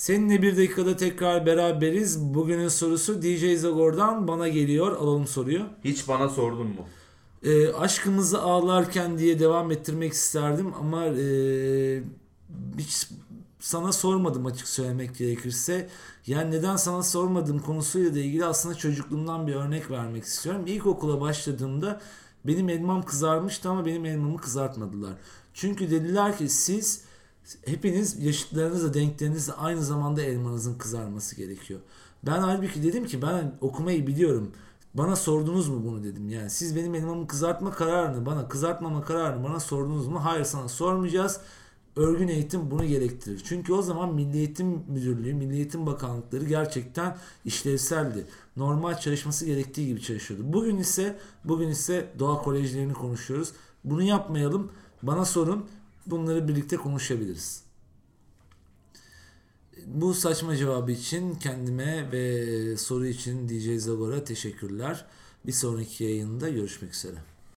Seninle bir dakikada tekrar beraberiz. Bugünün sorusu DJ Zagor'dan bana geliyor. Alalım soruyu. Hiç bana sordun mu? E, aşkımızı ağlarken diye devam ettirmek isterdim ama e, hiç sana sormadım açık söylemek gerekirse. Yani neden sana sormadım konusuyla da ilgili aslında çocukluğumdan bir örnek vermek istiyorum. İlkokula başladığımda benim elmam kızarmıştı ama benim elmamı kızartmadılar. Çünkü dediler ki siz hepiniz yaşıtlarınızla denklerinizle aynı zamanda elmanızın kızarması gerekiyor. Ben halbuki dedim ki ben okumayı biliyorum. Bana sordunuz mu bunu dedim. Yani siz benim elmamı kızartma kararını bana kızartmama kararını bana sordunuz mu? Hayır sana sormayacağız. Örgün eğitim bunu gerektirir. Çünkü o zaman Milli Eğitim Müdürlüğü, Milli Eğitim Bakanlıkları gerçekten işlevseldi. Normal çalışması gerektiği gibi çalışıyordu. Bugün ise bugün ise doğa kolejlerini konuşuyoruz. Bunu yapmayalım. Bana sorun. Bunları birlikte konuşabiliriz. Bu saçma cevabı için kendime ve soru için DJ Zagor'a teşekkürler. Bir sonraki yayında görüşmek üzere.